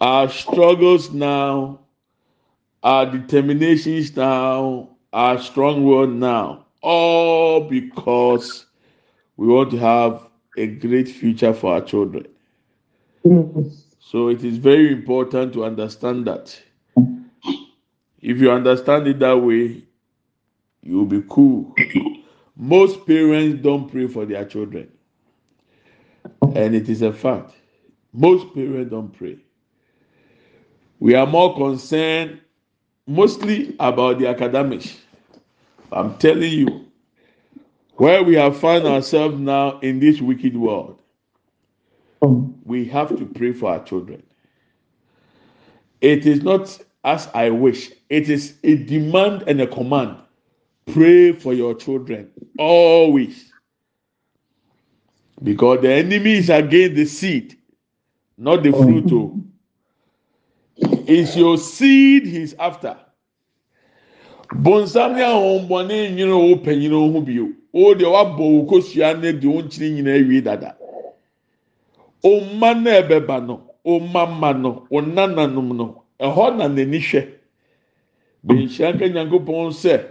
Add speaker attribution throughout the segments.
Speaker 1: our struggles now, our determinations now, our strong word now, all because we want to have a great future for our children. So it is very important to understand that. If you understand it that way, you'll be cool. Most parents don't pray for their children. And it is a fact. Most parents don't pray. We are more concerned mostly about the academics. I'm telling you, where we have found ourselves now in this wicked world, we have to pray for our children. It is not as I wish, it is a demand and a command. Pray for your children always. Because the enemy is against the seed, not the fruit. Oh. It's your seed he's after. bonsam ne ahombɔne nyina o panyin ho bio. O deɛ wabɔ o kosua ne deɛ o nkyiri nyinaa wie dada. O mma na ɛbɛba no o mma mma no o nananom no ɛhɔ na n'ani hwɛ. Bɛnhyia nka nyankopɔn sɛ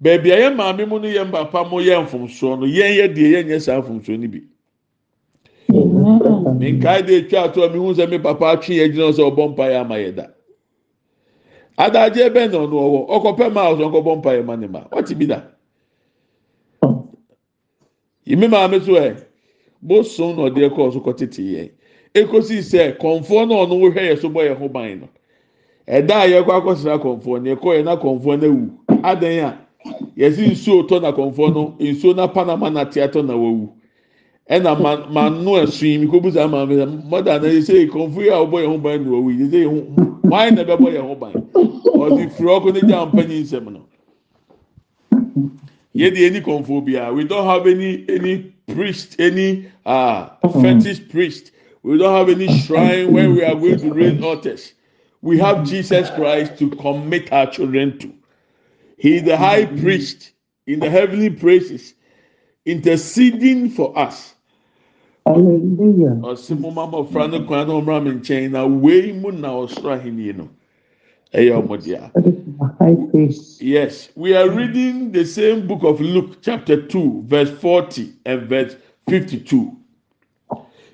Speaker 1: beebi a yɛ maame mu no yɛ papa mu yɛ mfomsoɔ no yɛn yɛ deɛ yɛn nyɛ saa mfomsoɔ no bi. Minkae de etwa ato a mi hu sɛ mi papa atwe yɛ gyina sɛ ɔbɔ mpa yɛ ama yɛ da. Adagye bɛn na ɔno ɔwɔ? Ɔkɔpɛ maa ɔsɔ ɔkɔbɔ mpa yɛ ma ne ma. Ɔte bi da? Yìí maame so ɛ bosom na ɔde ɛkɔ ɔso kɔ tete yɛn. Ekosi sɛ kɔnfoɔ na ɔno wohwɛ yɛ so bɔ yɛ ho ban no. Ɛda a yɛkɔ akɔsra kɔnfoɔ no yɛkɔ yɛ na kɔnfoɔ no awu. Adan a? Yɛsi nsuo tɔ na kɔnfoɔ no nsuo na panama na tɔ na wawu. Ɛna ma ma no ɛso yi mi ko busa maame sɛ mɔda na yɛsɛ kɔnfoɔ yi a ɔbɔ yɛ ho ban na wawu yɛsɛ yɛ ho wɔn na ɛbɛbɔ yɛ ho ban ɔdi firi ɔkɔ ne gya mpanyin nsɛm no yɛde any kɔnfoɔ we don't have any any priest any uh, fetish priest. We don't have any shrine where we are going to raise altars. We have jesus christ to commit our children to. He is the high priest in the heavenly places interceding for us ɔsi mo ma mo fra no kwan na ɔmra mi nkyɛn na wei mu na ɔsoro ahenni no ɛyɛ ɔmo dea. Yes, we are reading the same book of Luke, chapter 2, verse 40 and verse 52.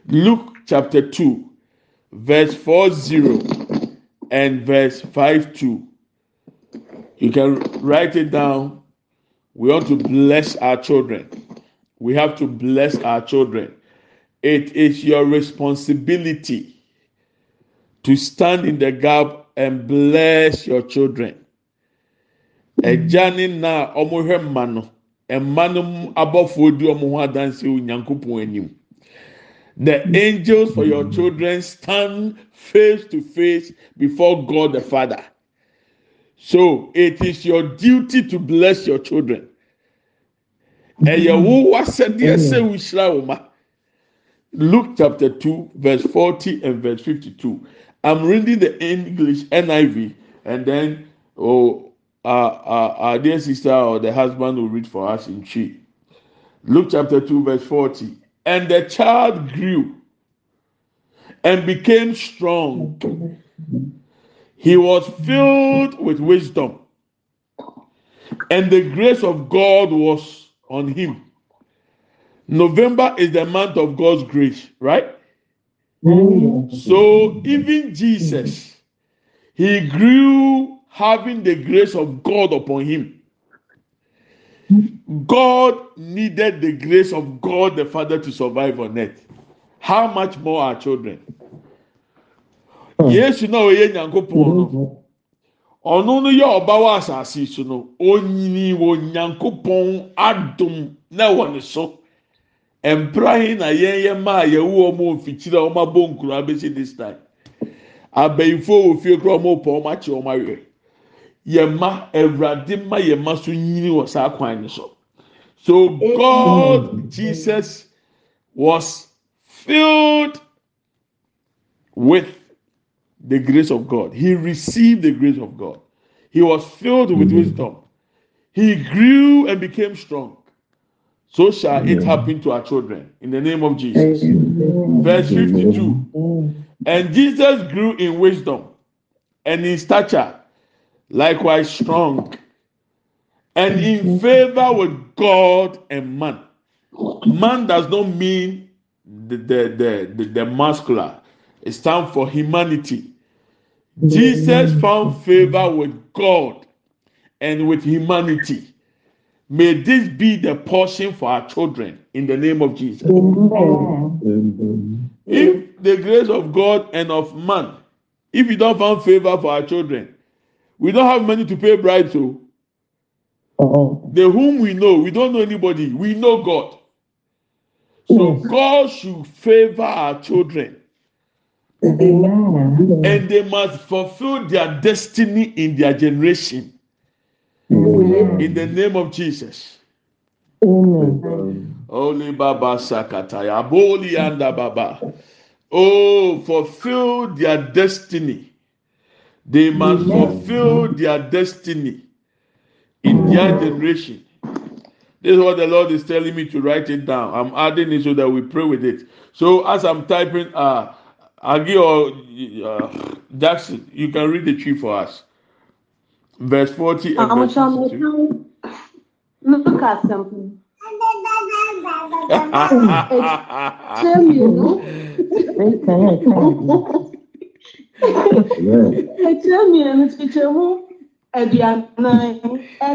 Speaker 1: Luke chapter 2, verse 40 and verse 52. You can write it down. We want to bless our children. We have to bless our children. It is your responsibility to stand in the gap and bless your children. Ẹja ne na a wɔhwɛ mma no, mma no abɔfoɔ di wɔn ho adansi wɔ anim. The angels for your children stand face to face before God the Father. So it is your duty to bless your children. Ẹyẹ wo wasẹdeẹ sẹ wuhyira wo ma. Luke chapter two verse forty and verse fifty-two. I'm reading the English NIV, and then oh, uh, uh, our dear sister or the husband will read for us in Twi. Luke chapter 2, verse 40. And the child grew and became strong. He was filled with wisdom, and the grace of God was on him. November is the month of God's grace, right? So even Jesus, he grew having the grace of God upon him. God needed the grace of God the Father to survive on earth. How much more our children? Yesu náà oyè nyankopɔn no ɔno no yɛ ɔba wɔ asase so no onyini wɔ nyankopɔn adum na wɔ so. Mpirahin na yɛn yɛ mmaa yɛwu wɔn mfikyiri a wɔn abɔ nkuro abɛsi this time. Abɛnfo wɔ fie kura wɔn pɔ wɔn akyɛ wɔn awie yɛn mma awurade mma yɛn mma so nyini wɔ saa kwan no so. So god mm. jesus was filled with the grace of god. He received the grace of god. He was filled with mm. wisdom. He grew and became strong so shall it happen to our children in the name of Jesus. Verse 52. And Jesus grew in wisdom and in stature, likewise strong, and in favor with God and man. Man does not mean the the the, the, the muscular. It stands for humanity. Jesus found favor with God and with humanity. May this be the portion for our children in the name of Jesus. Amen. If the grace of God and of man, if we don't find favor for our children, we don't have money to pay bribes to. Uh-oh. The whom we know, we don't know anybody. We know God. So yes. God should favor our children. Amen. And they must fulfill their destiny in their generation. In the name of Jesus. Amen. Holy Baba Sakataya. Boli anda Baba. Oh, fulfill their destiny. They must fulfill their destiny in their generation. This is what the Lord is telling me to write it down. I'm adding it so that we pray with it. So as I'm typing, uh, Agi or uh, Jackson, you can read the Twi for us verse 40 and verse 52. Look at something.
Speaker 2: Ekyirɛ mmienu kyekyɛ mu aduanan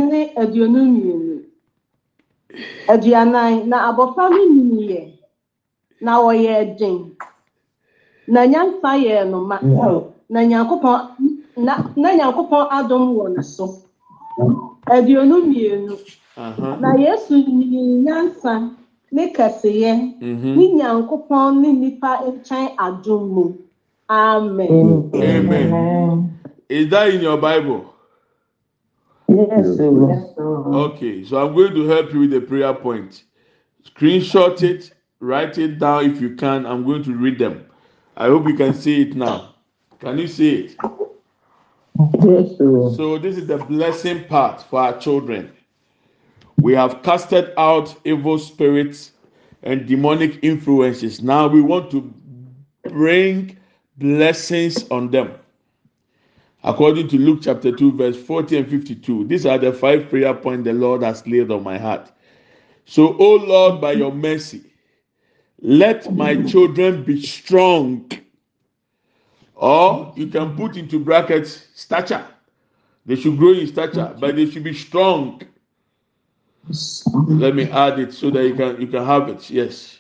Speaker 2: ne aduonu mmienu. Aduanan na abɔfra no nyinyɛ na ɔyɛ den na nyansa yɛ no ma na nyankopɔn na na nyankopɔn adom wɔ ne so aduonu mmienu na yesu nyini nyansa ne kɛseyɛ mhm. ne nyankopɔn ne nipa nkyɛn adom mu amen.
Speaker 1: amen. is that in your bible.
Speaker 2: Yes,
Speaker 1: sir. Okay, so I'm going to help you with the prayer point. Screenshot it, write it down if you can. I'm going to read them. I hope you can see it now. Can you see it? So this is the blessing part for our children. We have casted out evil spirits and demonic influences. Now we want to bring blessings on them. According to Luke chapter 2, verse 40 and 52. These are the five prayer points the Lord has laid on my heart. So, oh Lord, by your mercy, let my children be strong or you can put into brackets stature. They should grow in stature, but they should be strong. Let me add it so that you can you can have it. Yes,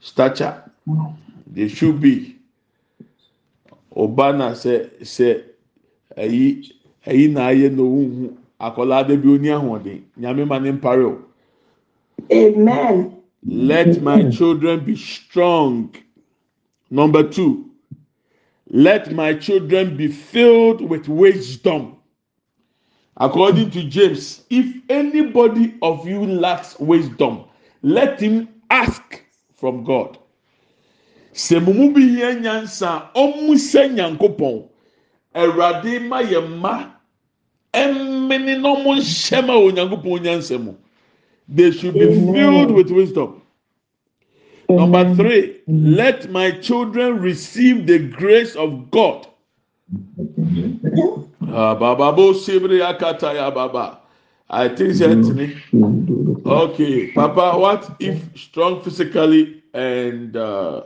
Speaker 1: stature. They should be. Obana say say ayi ayi na ayɛ na ohun akwadaa de bi oni ahoɔden nyame ma ne mpare o.
Speaker 2: Amen.
Speaker 1: Let my children be strong. Number two. Let my children be filled with wisdom. According to James, if anybody of you lacks wisdom, let him ask from God. Sɛ mumu bi yɛ nyansa, ɔmu sɛ nyankopɔn, ma yɛ mma, ɛmmene na ɔmo nhyɛ ma wɔ nyankopɔn nyansa mu. They should be filled with wisdom. Number three, let my children receive the grace of God. Ah, I think that Okay, Papa, what if strong physically and uh,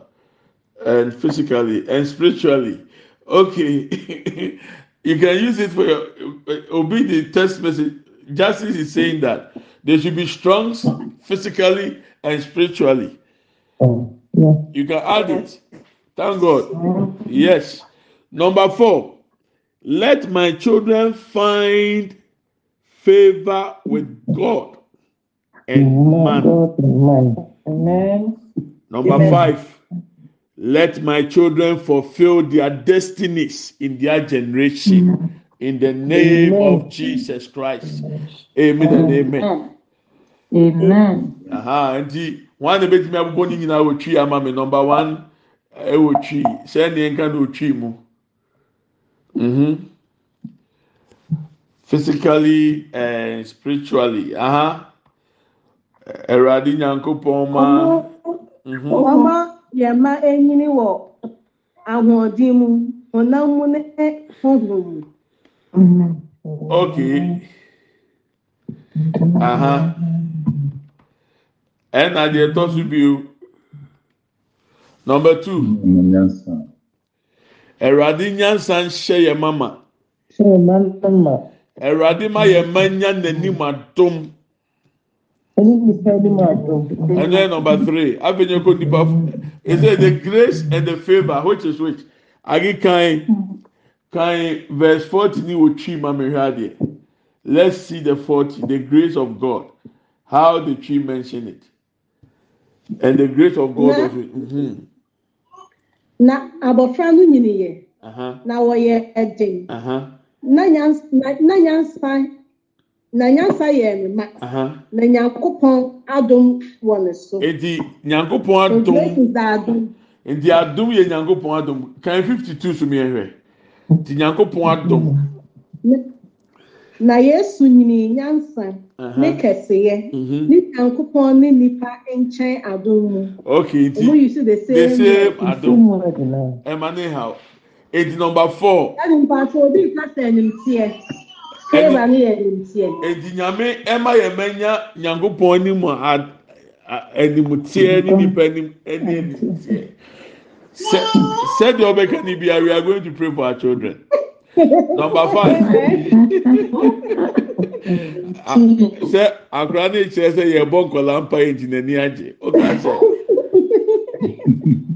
Speaker 1: and physically and spiritually? Okay, you can use it for your obey the text message. Justice is saying that they should be strong physically and spiritually. Oh, yeah. You can add it. Thank God. Yes. Number four, let my children find favor with God and man. Amen. Number Amen. five, let my children fulfill their destinies in their generation in the name amen. of Jesus Christ. Amen and amen.
Speaker 2: Amen.
Speaker 1: Aha, wọn na ebetumi abobɔ ne nyinaa wɔ twi ama mi nɔmba one ɛwɔ twi sɛ nea nka na otwi mu mm-hmm. physically and spiritually. Aha awurade nyankopɔn ma
Speaker 2: ɔma yɛ ma enyini wɔ ahoɔden mu honam mu ne honhom mu.
Speaker 1: okay. Aha ɛna deɛ ɛtɔ so bio number two awurade nyansa nhyɛ yɛ mama awurade ma yɛ ma nya n'anim adom. And then number three, avenue ko nipa. It says the grace and the favor, which is which. Agi kan kan verse forty ni wo twi ma me hwade. Let's see the forty, the grace of God. How the Twi mention it, and the grace of God. Na, mm-hmm.
Speaker 2: na abɔfra no nyini yɛ. Na wɔyɛ ɛden. Na nyansa na nyansa yɛ ne ma na nyankopɔn adom wɔ ne so.
Speaker 1: eti nyankopɔn adom nti adom yɛ nyankopɔn adom kan fifty two so mi ɛhwɛ nti nyankopɔn adom.
Speaker 2: na yesu nyini nyansa ne kɛseɛ. Mhm. ne nyankopɔn ne nipa nkyɛn adom mu.
Speaker 1: okay nti
Speaker 2: ɔmo yi si the same
Speaker 1: the same adom. Ɛma ne ha eti number four.
Speaker 2: ɛni mpatsɔ obi kasa ɛnim teɛ.
Speaker 1: edi nyame ɛma yɛ mɛnya nyankopɔn anim a animteɛ ne nipa anim ɛne animteɛ sɛ sɛdeɛ ɔbɛka ne bia we are going to pray for our children. Number five Mm. sɛ akora ne kyerɛ sɛ yɛbɔ nkɔla mpa yɛ nti n'ani agye ɔka sɛ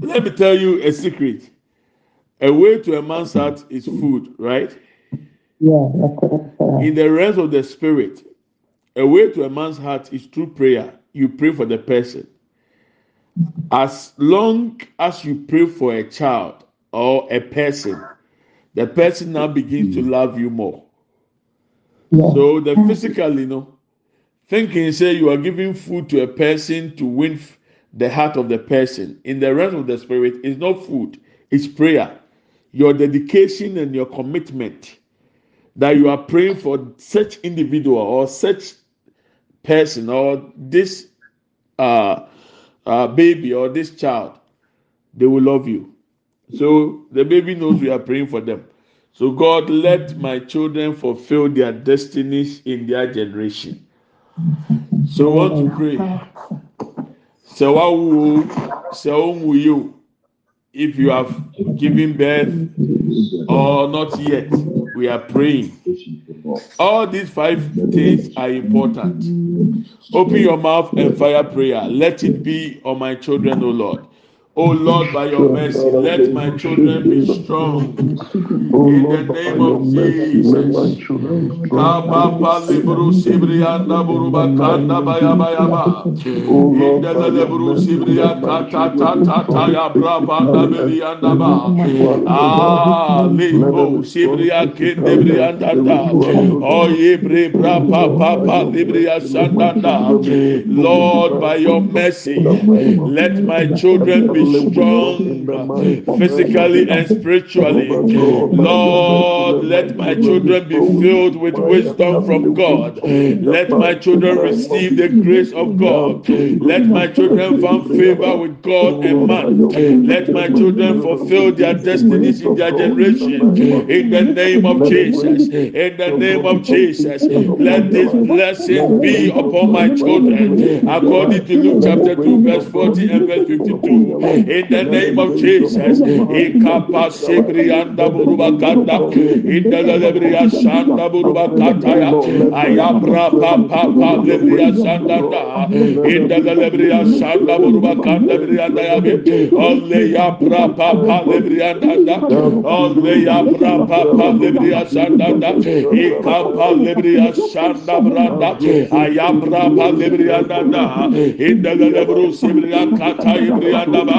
Speaker 1: let me tell you a secret a way to a man's heart is food right. Yeah. In the realms of the spirit, a way to a man's heart is through prayer. You pray for the person. As long as you pray for a child or a person, the person now begins to love you more. So the physical, you know, thinking say you are giving food to a person to win the heart of the person. In the realm of the spirit, it's not food, it's prayer. Your dedication and your commitment that you are praying for such individual or such person or this uh, uh, baby or this child, they will love you. So the baby knows we are praying for them. So God, let my children fulfill their destinies in their generation. So want to pray. So so you if you have given birth or not yet we are praying. All these five things are important. Open your mouth and fire prayer. Let it be on my children, O Lord. Oh Lord, by your mercy, let my children be strong. In the name of Jesus. Ah. Oh. Lord, by your mercy, let my children be strong physically and spiritually. Lord, let my children be filled with wisdom from God. Let my children receive the grace of God. Let my children find favor with God and man. Let my children fulfill their destinies in their generation. In the name of Jesus. In the name of Jesus. Let this blessing be upon my children. According to Luke chapter 2, verse 40 and verse 52 in the name of Jesus. Ikapa sebrianda buruba kanda, indela lebria shanda buruba kataya, ayabra pa pa pa lebria shanda da, indela lebria shanda buruba kanda brianda yabe, olle ya pra pa pa lebria da, olle ya pra pa pa lebria shanda da, ikapa lebria shanda branda, ayabra pa lebria da, indela lebru sebria kataya brianda ba.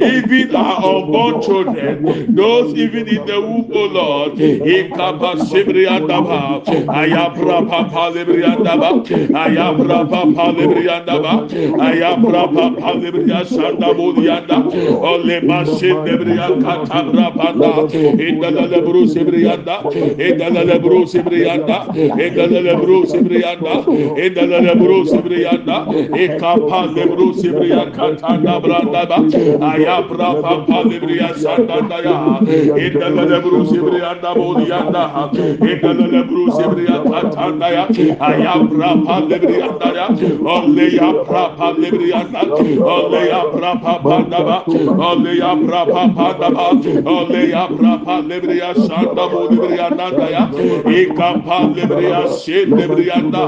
Speaker 1: even our unborn children, those even in the womb, O Lord, Ikaba Sibriandaba, Ayabra Papa Libriandaba, Ayabra Papa Libriandaba, Ayabra Papa Libria Sanda Budianda, Olema Sindebria Katabra Panda, Indala Lebru Sibrianda, Indala Lebru Sibrianda, Indala Lebru Sibrianda, Indala Lebru Sibrianda, Ikapa Lebru Sibrianda Katanda Brandaba, ayabra papa libriya sandanda ya indala lebru sibriyanda boliyanda indala lebru sibriya katanda ya ayabra papa libriyanda ya olle ya papa libriyanda olle ya papa daba olle ya papa daba olle ya papa libriya sanda boliyanda ya ikapa libriya şed libriyanda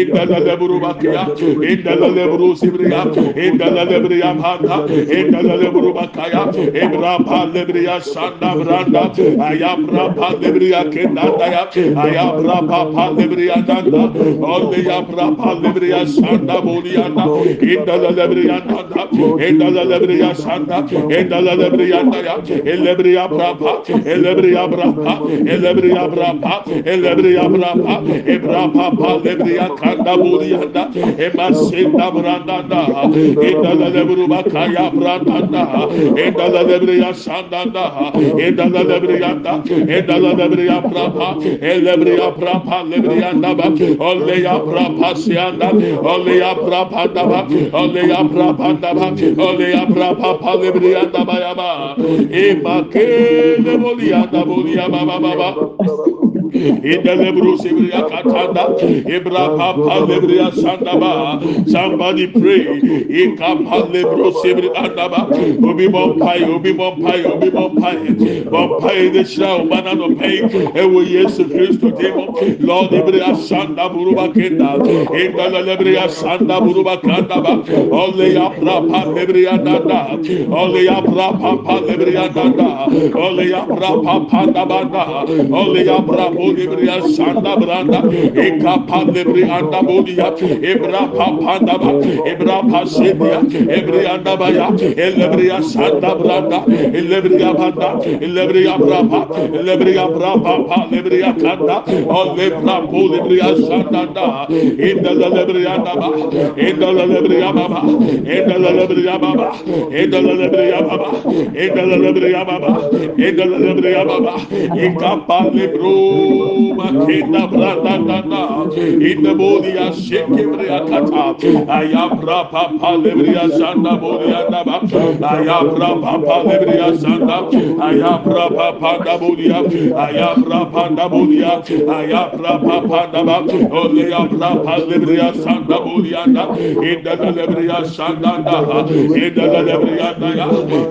Speaker 1: indala lebru bakya indala lebru sibriya indala lebriya panta indala lebru bakaya ebra palebriya sanda branda ayabra palebriya kendanda ya ayabra palebriya danda olle yabra palebriya sanda boliyanda indala lebriya danda indala lebriya sanda indala lebriya ya elebriya brapa elebriya brapa elebriya brapa elebriya brapa ebra palebriya kanda boliyanda emasenda branda da indala lebru bakaya branda yanda endala lebre ya sandanda endala lebre yanda endala e lebre ya prapa elebre ya prapa lebre yanda ba olle ya prapa sianda olle ya prapa da ba olle ya prapa da ba olle ya prapa pa lebre yanda ba ya ba. E ma ke le boli yanda boli ya ba ba ba. Somebody pray. Obi Bompai, Obi. Lord Bolibria Sanda Branda, Eka Pandebrianda Bodia, Ebra Papandaba, Ebra Pasedia, Ebrianda Baya, Elebria Sanda Branda, Elebria Banda, Elebria Brapa, Elebria Brapa, Lebria Kanda, Olebra Bolibria Sanda, in the Lebria Baba, in the Lebria Baba, in the Lebria Baba, in the Lebria Baba, in the Lebria Baba, in the Lebria Baba, Eka Palebro. Makeda Branda Dada. In the bodia shekebria kata ayabra papa lebria sanda bodia daba ayabra papa lebria sanda ayabra papa da bodia ayabra panda bodia ayabra papa daba ole ayabra papa lebria sanda bodia da in the lebria sanda da in the lebria da ya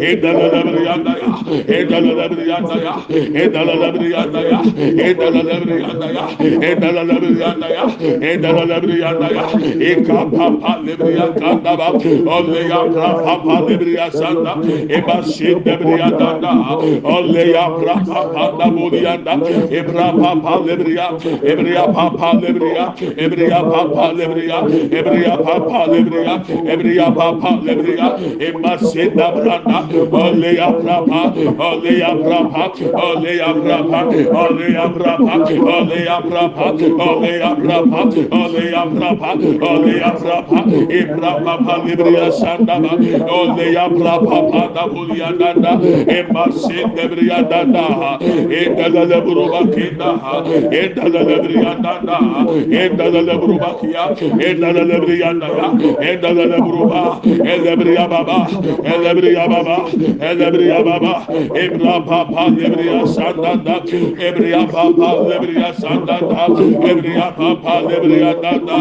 Speaker 1: in the lebria da ya in the lebria da ya in the lebria da ya in the lebriyanda ya endala lebriyanda ya endala lebriyanda ya eka papa lebriya kanda ba olle ya papa lebriya sanda eba shin lebriyanda da. Olle ya papa da buliyanda ebra papa lebriya ebriya papa lebriya ebriya papa lebriya ebriya papa lebriya ebriya papa lebriya eba shin lebriyanda olle ya papa olle ya papa olle ya papa olle ya papa Oleya brapa, oleya yabrapa ole yabrapa ole yabrapa ibrapa palibriya sandaba ole yabrapa pada bulya danda embasse debriya danda endalale buruba kinda endalale briya danda endalale buruba kiya endalale briya danda endalale buruba elebriya baba elebriya baba elebriya baba ibrapa palibriya sandanda ebriya baba lebriya sandanda ebriya baba papa lebriya danda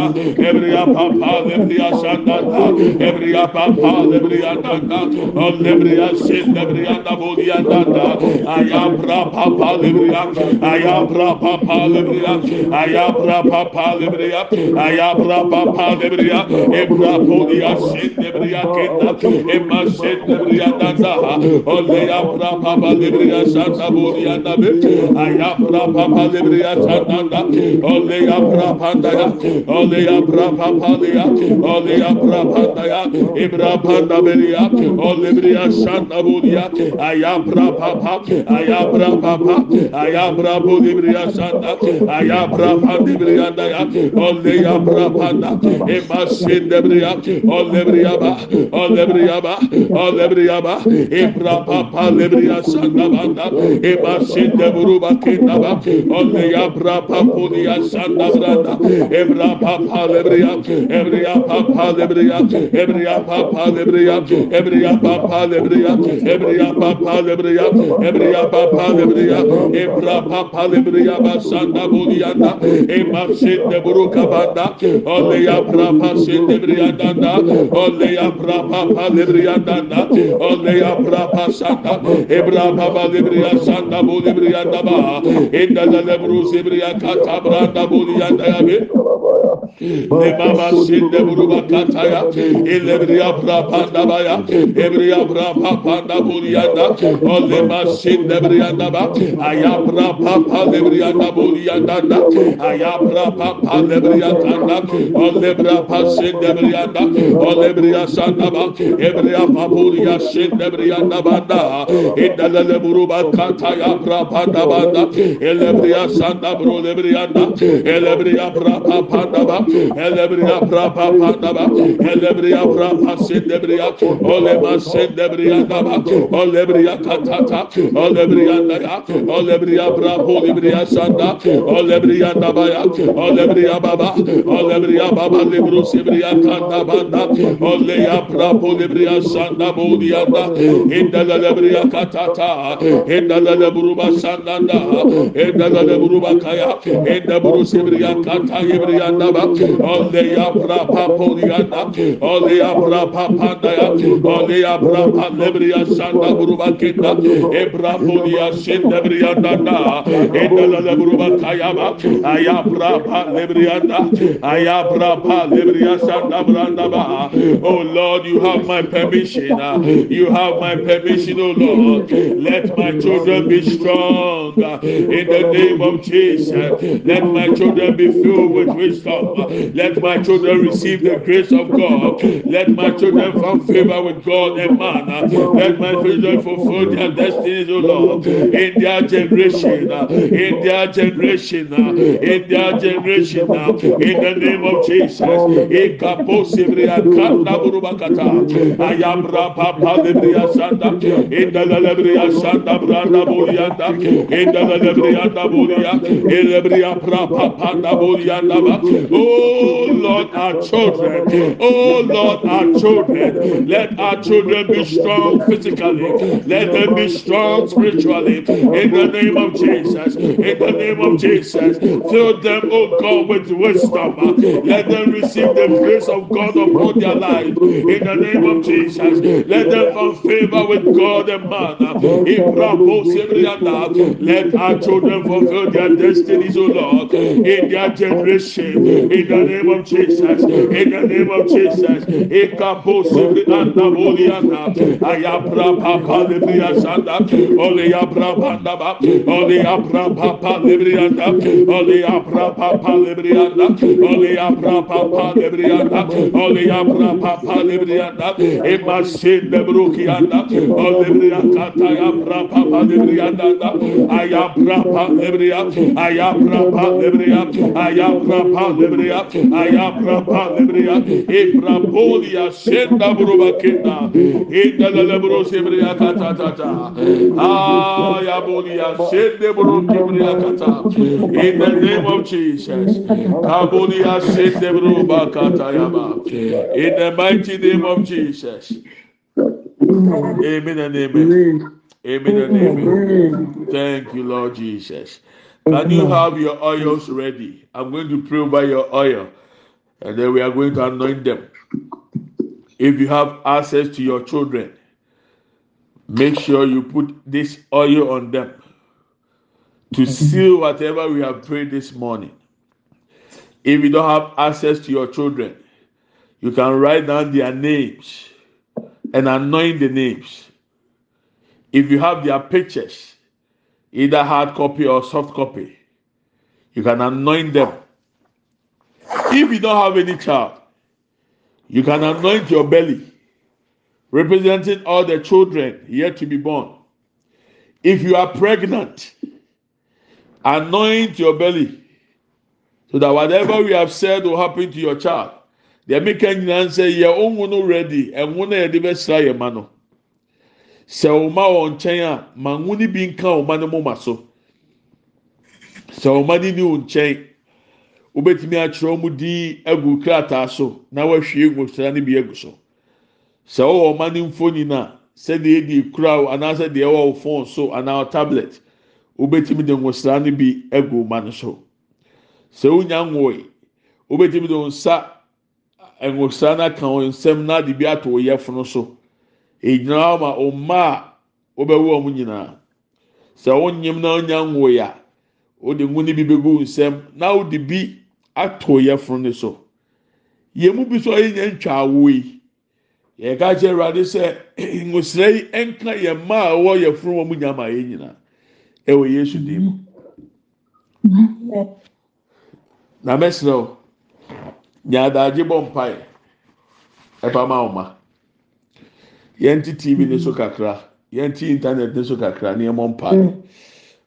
Speaker 1: ebriya papa lebriya sandanda ebriya papa lebriya danda o lebriya sin lebriya boliya danda ayabra papa lebriya ayabra papa lebriya ayabra papa lebriya ayabra papa lebriya ebra boliya sin lebriya kenda. Emma sin lebriya danda o leyabra papa lebriya sanda boliya dabe ayabra papa lebriya sandanda ole ya panda ya ole ya papa ya ole ya panda ya ibra panda beria ole bria sanda budia ayabra papa ayabra papa ayabra budi bria sanda ayabra pandi bria da ya ole ya panda eba sinde bria ole bria ba ole bria ba ole bria ba ibra papa lebria sanda banda eba sinde buru bakenda ba ole ya papa budia sanda branda ebra papa lebria ebria papa lebria ebria papa lebria ebria papa lebria ebria papa lebria ebria papa lebria ebra papa lebria basanda bulianda ema sende buruka banda ole ya papa sende bria danda ole ya papa lebria danda ole ya papa sanda ebra papa lebria sanda bulibria daba inda lebru sebria kata branda bulianda ya be ne baba sinde buruba kataya ilebriya brapanda baya. Ebriya brapanda buliyanda ole ma sinde briyanda ba aya brapa lebriyanda buliyanda da. Aya brapa lebriyanda ole brapa sinde briyanda ole briya sanda ba ebriya papuliya sinde briyanda banda. Indalele buruba kataya brapanda banda. Elebriya sanda bro lebriyanda elebriya brapa panda ba elebriya brapa panda ba elebriya brapa sendebriya olema sendebriya da ba olebriya katata olebriya da ya olebriya brapa olebriya sanda olebriya da ba ya olebriya baba olebriya baba lebru sebriya kanda banda oleya brapa olebriya sanda bodiya da indala lebriya katata indala lebruba sanda da indala lebruba kaya indabru sebriya kata yebriya da ba ole ya brapa polianda ole ya brapa panda ya ole ya brapa lebriya sanda buruba kenda e brapa ya senda briya danda e dala la buruba kaya ba aya brapa lebriya da aya brapa lebriya sanda branda ba oh lord you have my permission. You have my permission oh lord. Let my children be strong. In the name of jesus. Let my children be filled with wisdom let my children receive the grace of God. Let my children find favor with God and man. Let my children fulfill their destinies, O Lord, in their generation, in their generation, in their generation, in the name of Jesus. In the Lebria Santa Branda in the Bolia, in Lebria Bolianda. Oh Lord, our children. Oh Lord, our children. Let our children be strong physically. Let them be strong spiritually. In the name of Jesus. In the name of Jesus. Fill them, oh God, with wisdom. Let them receive the grace of God upon their life. In the name of Jesus. Let them find favor with God and man. Let our children fulfill their destinies, oh Lord, in their generation. In the name of Jesus. In the name of Jesus. Ekapo sebri anda boliana. Ayabra papa libria sanda. Ole abra banda ba. Ole abra papa librianda. Ole abra papa librianda. Ole abra papa librianda. Ole abra papa librianda. Emasin de brukianda. Ole libria kata ayabra papa librianda. Ayabra papa libria. Ayabra papa libria. Ayabra papa libria. Ayabra papa libria. Ibrapolia senda buruba kenda. Inda la kata tata. Ayabolia sende buru kibria kata. In the name of Jesus. Kabolia sende buruba kata yaba. In the mighty name of Jesus. Amen and amen. Amen and amen. Thank you, Lord Jesus. Can you have your oils ready? I'm going to pray over your oil and then we are going to anoint them. If you have access to your children, make sure you put this oil on them to seal whatever we have prayed this morning. If you don't have access to your children, you can write down their names and anoint the names. If you have their pictures, either hard copy or soft copy, you can anoint them. If you don't have any child, you can anoint your belly, representing all the children yet to be born. If you are pregnant, anoint your belly so that whatever we have said will happen to your child. The American sɛ yɛ ohun no ready ɛho na yɛde bɛsra yɛ ma no sɛ ɔma wɔn nkyɛn a ma ho ni bi nka ɔma no moma so. Sɛ ɔma no ni wɔn nkyɛn wobɛtumi akyerɛ wɔn din agu krataa so na wahwie ngosira no bi agu so. Sɛ ɔwɔ ɔma no mfoni na sɛdeɛ edi kura anaasɛ deɛ ɛwɔ phone so anaa tablet wobɛtumi de ngosira no bi agu ɔma no so. Sɛ wonya nwoe wobɛtumi de nsa ngosira no aka wɔn nsam na de bi ato wɔn yɛfono so. Egyina hɔ ma a wobɛwɔ wɔn nyinaa sɛ wonyim na wonya nwoe a wode ngo no bi bɛgu nsam na wode bi ato yɛfono no so. Yɛn mu bi so ɔyɛ nyɛ ntwa awo yi yɛka kyerɛ awurade sɛ ngosira yi nka yɛn mma a ɛwɔ yɛfono wɔn nyama yɛn nyinaa ɛwɔ yesu dim mu. Na mɛsirɛ o. Bɔ mpae. Ɛba ma ɔma yɛn ti tv ne so mm-hmm. kakra. Yɛn ti internet ne so kakra. Ne ɛmɔ mpae.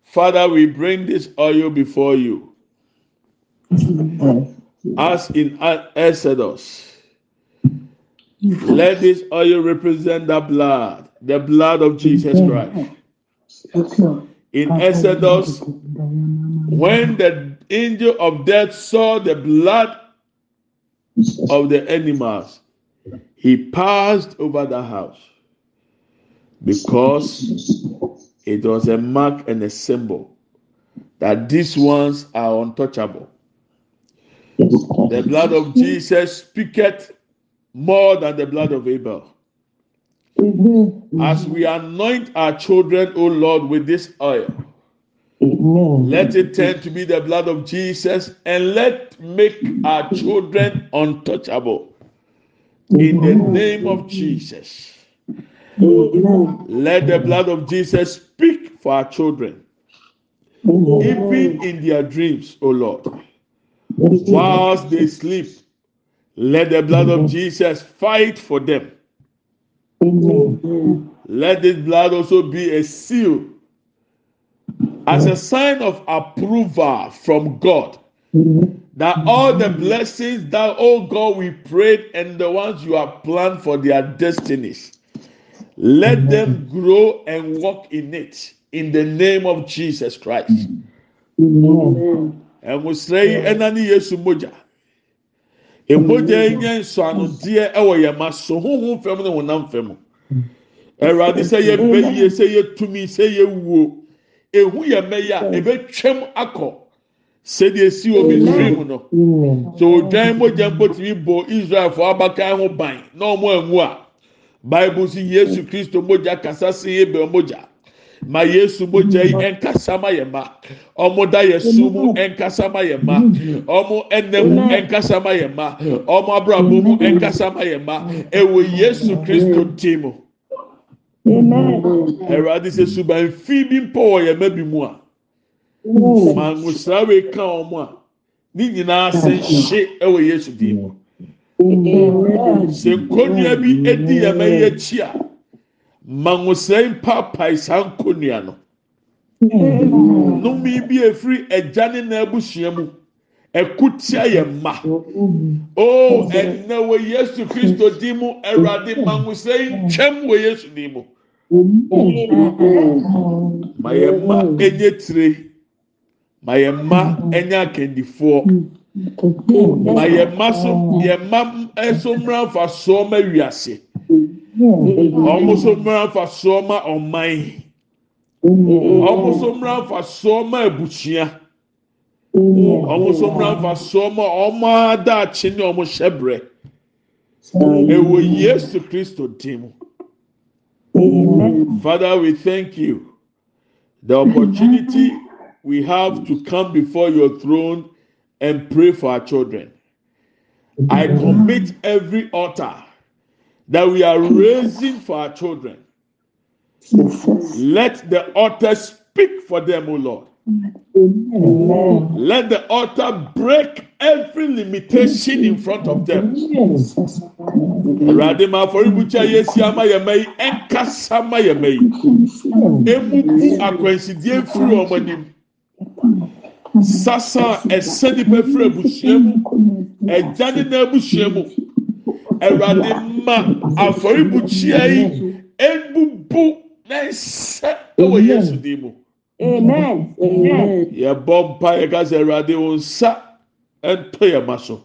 Speaker 1: Father we bring this oil before you. As in exodus. Let this oil represent the blood. The blood of jesus christ. In exodus when the angel of death saw the blood of the animals, he passed over the house because it was a mark and a symbol that these ones are untouchable. The blood of Jesus speaketh more than the blood of Abel. As we anoint our children, O Lord, with this oil, let it turn to be the blood of Jesus and let make our children untouchable. In the name of Jesus. Let the blood of Jesus speak for our children. Even in their dreams, O Lord. Whilst they sleep, let the blood of Jesus fight for them. Let this blood also be a seal as a sign of approval from God. That all the blessings that, oh God, we prayed and the ones you have planned for their destinies, let them grow and walk in it in the name of Jesus Christ. Yìí ẹ̀nà ní Yéṣu mọ́jà. Èmọ́jà yìí nyẹ́ nsọ̀nùdíẹ̀ ẹ̀wọ̀ yẹ̀ máa sọ hóhó fẹ́mu ní hùnàm fẹ́mu. Ẹ̀rọ adé sẹ́ yẹ bẹ́ yie sẹ́ yẹ túmí sẹ́ yẹ wuo. Ehu yẹ mẹ́yà ebe twẹ́m akọ. Sẹ́di esi wọ Misraim no. So odwan mọ́jà mpọ̀tìmí bọ̀ Israel fọ abakan ho ban náà ọmọ ẹ̀ngu a. Bible si Yesu Kristo mọ́jà kasa sí ebe mọ́jà. ma yesu mogya yi nkasa ma yɛ ma ɔmo da yɛ su mu nkasa ma yɛ ma ɔmo ɛnɛ mu nkasa ma yɛ ma ɔmo abrabɔ mu nkasa ma yɛ ma ɛwɔ yesu kristo ti mu ɛwurade sɛ suban fi bi mpɔ wɔ yɛ bi mu a ma ngosirawe ka ɔmo a ne nyinaa sɛ nhye ɛwɔ yesu di mu. Sɛ nkonnwa bi edi yɛ ma yɛ akyi a. mangosɛn paapae saa nkonnwa no. Nnome bi efiri agya ne na abusua mu ɛkutia yɛ mma o ɛnna wɔ yesu kristo di mu ɛwurade mangosɛn twɛm wɔ yesu di mu. Ma yɛ mma enye tire. Ma yɛ mma enye akandifoɔ ma yɛ mma so yɛ mma ɛso mmira nfa soɔ ma wiase. Ọmụ so mmiri afa soɔ ma ɔman. Ɔmo so mmiri afa soɔ ma abusua. ɔmo nso mmra nfa so ɔmo ɔmo adaakye ne ɔmo hyɛ brɛ ɛwɔ yesu kristo dim father we thank you. The opportunity we have to come before your throne and pray for our children. I commit every altar that we are raising for our children. Let the altar speak for them o lord. Let the altar break every limitation in front of them. Sasa ɛsɛ nipa firi abusua mu. Ɛgya ne na abusua mu. Awurade ma afɔribukyia yi ebubu na ɛsɛ ɛwɔ Yesu di mu.
Speaker 3: Amen. Amen.
Speaker 1: Yɛbɔ mpa yɛ kasa Awurade wɔn nsa ɛntɔ yɛ ma so.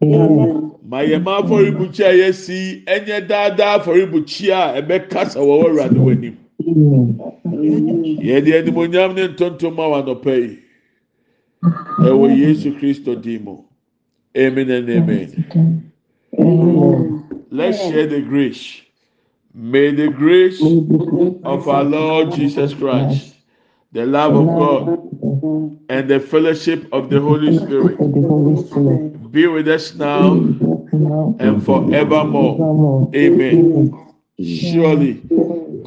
Speaker 1: Ma yɛ ma afɔribukyia yɛ si ɛnyɛ daadaa afɔribukyia a ɛbɛkasa wɔ Awurade wɔ anim. Mm. Yɛde animonyam ne ntontom ma wɔ anɔpa yi. Ɛwɔ Yesu Kristo di mu. Amen and amen. Let's share the grace. May the grace of our Lord Jesus Christ, the love of God, and the fellowship of the Holy Spirit be with us now and forevermore. Amen. Surely,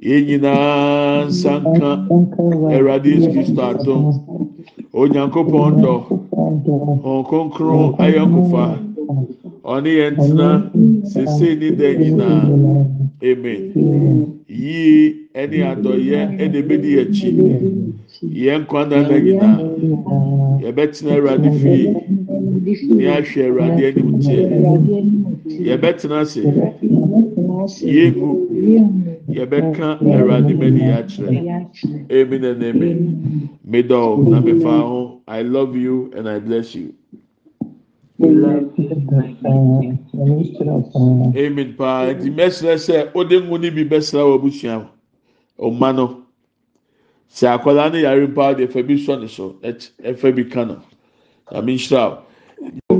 Speaker 1: Yɛn nyinaa nsanka Awurade Yesu Kristo adum. Onyankopɔn dɔ. Wɔn kronkron ayɔnkofa. Ɔne yɛn tena sese ne da nyinaa. Amen. Yie ɛne adɔyɛ ɛna ebedi akyi. Yɛn kwan na na nyinaa. Yɛbɛtena Awurade fie. Ne ahwɛ Awurade anim kyɛ. Yɛbɛtena ase. Yegu. Yɛbɛka Awurade mani akyerɛ. Amen and amen. Medɔw na mefa ho. I love you and I bless you. Amen paa nti mɛsrɛ sɛ ɔde ngu ne bi bɛsrɛ wɔ abusua ɔma no sɛ akwadaa no yare paa deɛ ɛfɛ bi sɔ ne so ɛfɛ bi ka no nyame nhyira o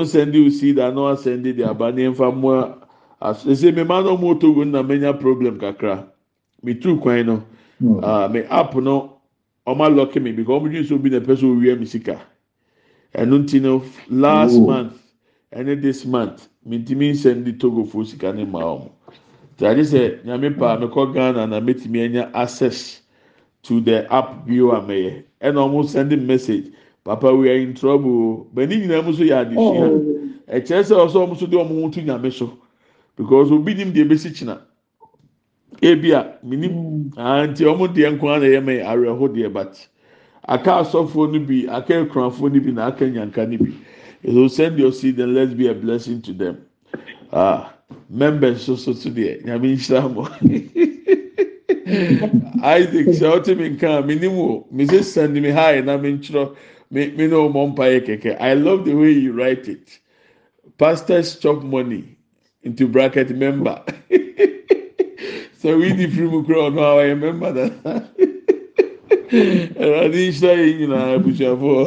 Speaker 1: onsɛnde o seed ano asɛnde de aba ne nfa mmoa ɛsɛ mema no ɔmo otogo na menya problem kakra. Me tu kwan no. Aa me app no ɔmo alɔke me because ɔmo dwi nso bi na ɛpɛ so owia me sika. Ɛno nti no last month ɛne this month mintimi nsɛnde togo fo sika ne ma ɔmo tàdé sɛ nyame pa mekɔ ghana na metumi anya access to the app bio a mɛyɛ ɛna ɔmo send message papa we are in trouble. Bɛni nyinaa mu nso yɛ adesua ɛkyerɛ sɛ ɔsɛ ɔmo nso de ɔmo ho to nyame so because obi nim deɛ ebesi kyina. Ebi a minim nti ɔmo deɛ nko ara na ɛyɛ mɛ awerɛho deɛ but aka asɔfoɔ no bi aka ekurafoɔ no bi na aka nyanka no bi so send your seed and let's be a blessing to them. Ah members so so so deɛ nyame nhyira mo. Isaac sɛ ɔte mi nka mi nim o mi sɛ send me hi na mi nkyerɛ mi mi na ɔmɔ mpa yɛ kɛkɛ. I love the way you write it. Pastors chop money into bracket member so we di firi mu kura ɔno a ɔyɛ member dada ɛwɛ adi nhyira yɛ nyinaa abusuafoɔ.